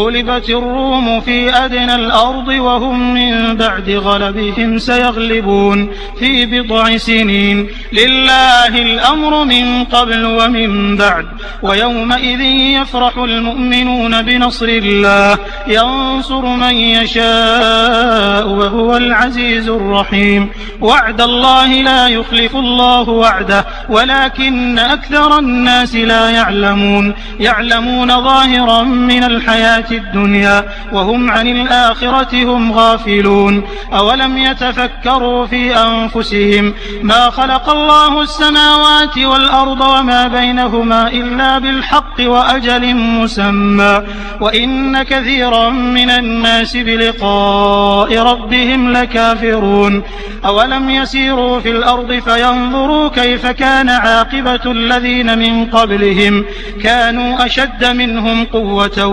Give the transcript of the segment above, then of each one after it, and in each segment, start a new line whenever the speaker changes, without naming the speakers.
غلبت الروم في أدنى الأرض وهم من بعد غلبهم سيغلبون في بضع سنين. لله الأمر من قبل ومن بعد ويومئذ يفرح المؤمنون بنصر الله. ينصر من يشاء وهو العزيز الرحيم. وعد الله لا يخلف الله وعده ولكن أكثر الناس لا يعلمون. يعلمون ظاهرا من الحياة الدنيا وهم عن الآخرة هم غافلون أولم يتفكروا في أنفسهم ما خلق الله السماوات والأرض وما بينهما إلا بالحق وأجل مسمى وإن كثيرا من الناس بلقاء ربهم لكافرون أولم يسيروا في الأرض فينظروا كيف كان عاقبة الذين من قبلهم كانوا أشد منهم قوة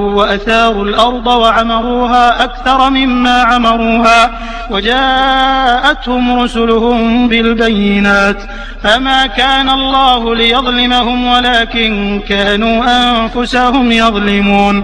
وأثاروا الأرض وعمروها أكثر مما عمروها وجاءتهم رسلهم بالبينات فما كان الله ليظلمهم ولكن كانوا أنفسهم يظلمون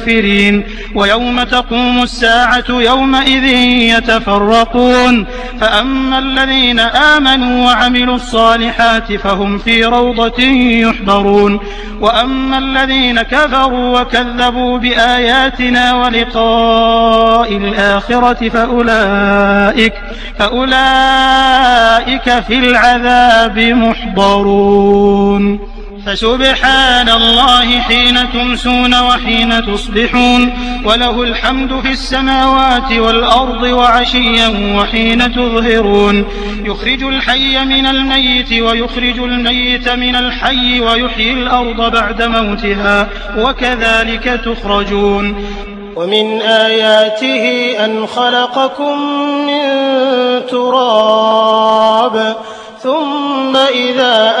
ويوم تقوم الساعة يومئذ يتفرقون. فأما الذين آمنوا وعملوا الصالحات فهم في روضة يحضرون وأما الذين كفروا وكذبوا بآياتنا ولقاء الآخرة فأولئك فأولئك في العذاب محضرون. فسبحان الله حين تمسون وحين تصبحون وله الحمد في السماوات والأرض وعشيا وحين تظهرون يخرج الحي من الميت ويخرج الميت من الحي ويحيي الأرض بعد موتها وكذلك تخرجون
ومن آياته أن خلقكم من تراب ثم إذا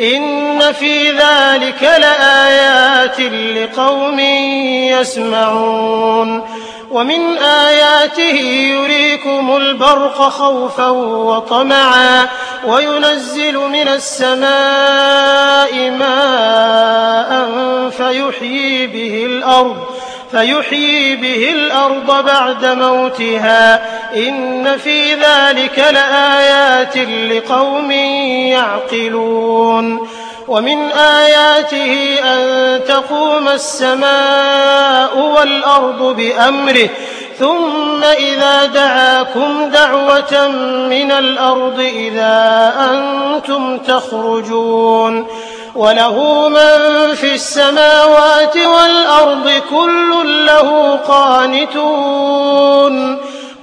إن في ذلك لآيات لقوم يسمعون. ومن آياته يريكم البرق خوفا وطمعا وينزل من السماء ماء فيحيي به فيحيي به الأرض بعد موتها إن في ذلك لآيات لقوم يعقلون ومن آياته أن تقوم السماء والأرض بأمره ثم إذا دعاكم دعوة من الأرض إذا أنتم تخرجون وله من في السماوات والأرض كل له قانتون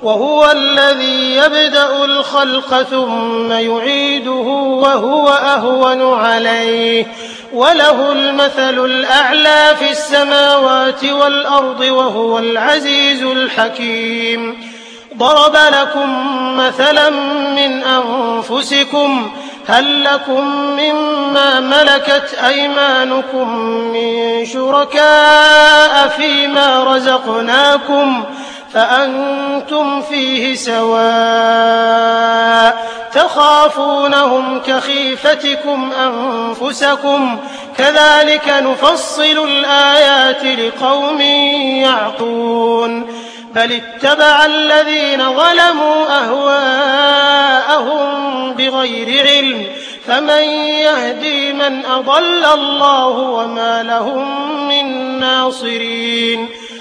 وهو الذي يبدأ الخلق ثم يعيده وهو أهون عليه وله المثل الأعلى في السماوات والأرض وهو العزيز الحكيم ضرب لكم مثلا من أنفسكم هل لكم مما ملكت أيمانكم من شركاء فيما رزقناكم فأنتم فيه سواء تخافونهم كخيفتكم أنفسكم كذلك نفصل الآيات لقوم يعقون بل اتبع الذين ظلموا أهواءهم بغير علم فمن يهدي من أضل الله وما لهم من ناصرين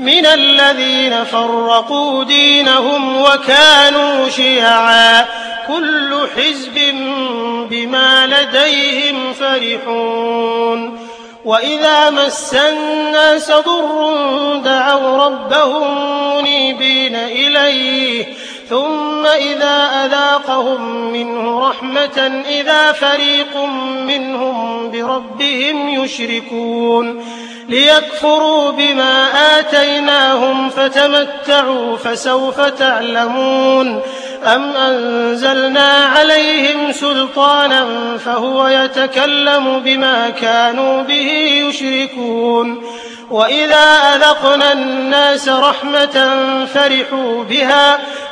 من الذين فرقوا دينهم وكانوا شيعا. كل حزب بما لديهم فرحون. وإذا مس الناس ضر دعوا ربهم منيبين إليه. ثم إذا أذاقهم منه رحمة إذا فريق منهم بربهم يشركون ليكفروا بما آتيناهم فتمتعوا فسوف تعلمون أم أنزلنا عليهم سلطانا فهو يتكلم بما كانوا به يشركون وإذا أذقنا الناس رحمة فرحوا بها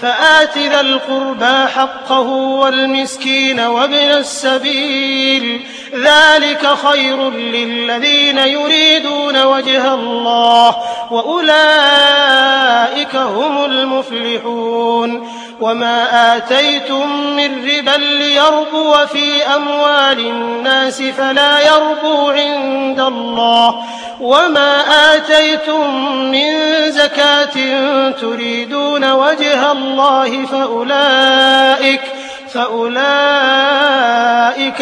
فآت ذا القربى حقه والمسكين وابن السبيل. ذلك خير للذين يريدون وجه الله وأولئك هم المفلحون. وما آتيتم من ربا ليربو في أموال الناس فلا يربو عند الله وما آتيتم من زكاة تريدون وجه الله فأولئك فأولئك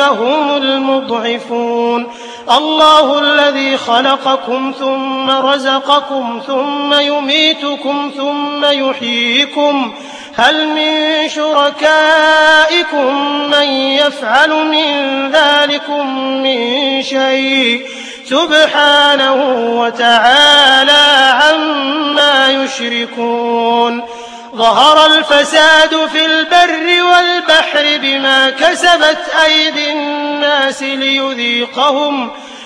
هم المضعفون الله الذي خلقكم ثم رزقكم ثم يميتكم ثم يحييكم هل من شركائكم من يفعل من ذلكم من شيء؟ سبحانه وتعالى عما يشركون. ظهر الفساد في البر والبحر بما كسبت أيدي الناس ليذيقهم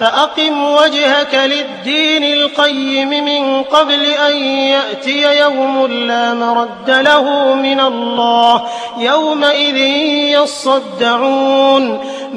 فأقم وجهك للدين القيم من قبل أن يأتي يوم لا مرد له من الله يومئذ يصدعون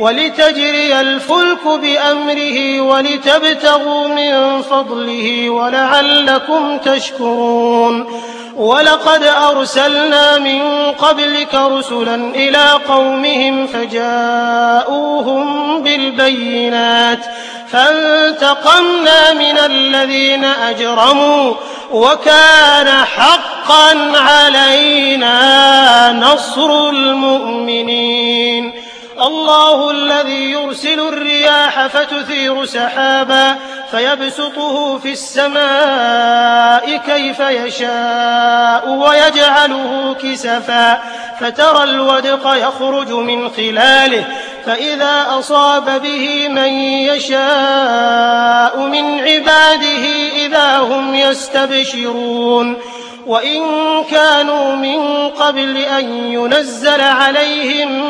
ولتجري الفلك بأمره ولتبتغوا من فضله ولعلكم تشكرون. ولقد أرسلنا من قبلك رسلا إلى قومهم فجاءوهم بالبينات. فانتقمنا من الذين أجرموا وكان حقا علينا نصر المؤمنين. الله الذي يرسل الرياح فتثير سحابا فيبسطه في السماء كيف يشاء ويجعله كسفا فترى الودق يخرج من خلاله فإذا أصاب به من يشاء من عباده إذا هم يستبشرون وإن كانوا من قبل أن ينزل عليهم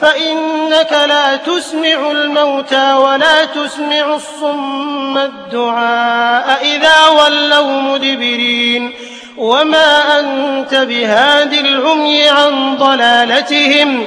فإنك لا تسمع الموتى ولا تسمع الصم الدعاء إذا ولوا مدبرين. وما أنت بهاد العمي عن ضلالتهم.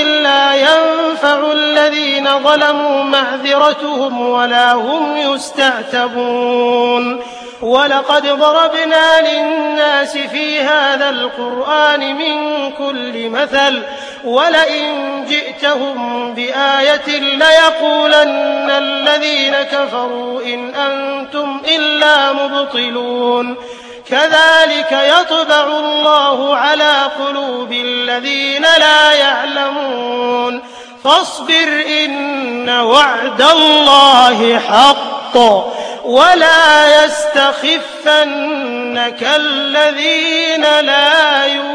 ظلموا معذرتهم ولا هم يستعتبون. ولقد ضربنا للناس في هذا القرآن من كل مثل ولئن جئتهم بآية ليقولن الذين كفروا إن أنتم إلا مبطلون. كذلك يطبع الله على قلوب الذين لا يعلمون. فاصبر إن وعد الله حق ولا يستخفنك الذين لا يؤمنون.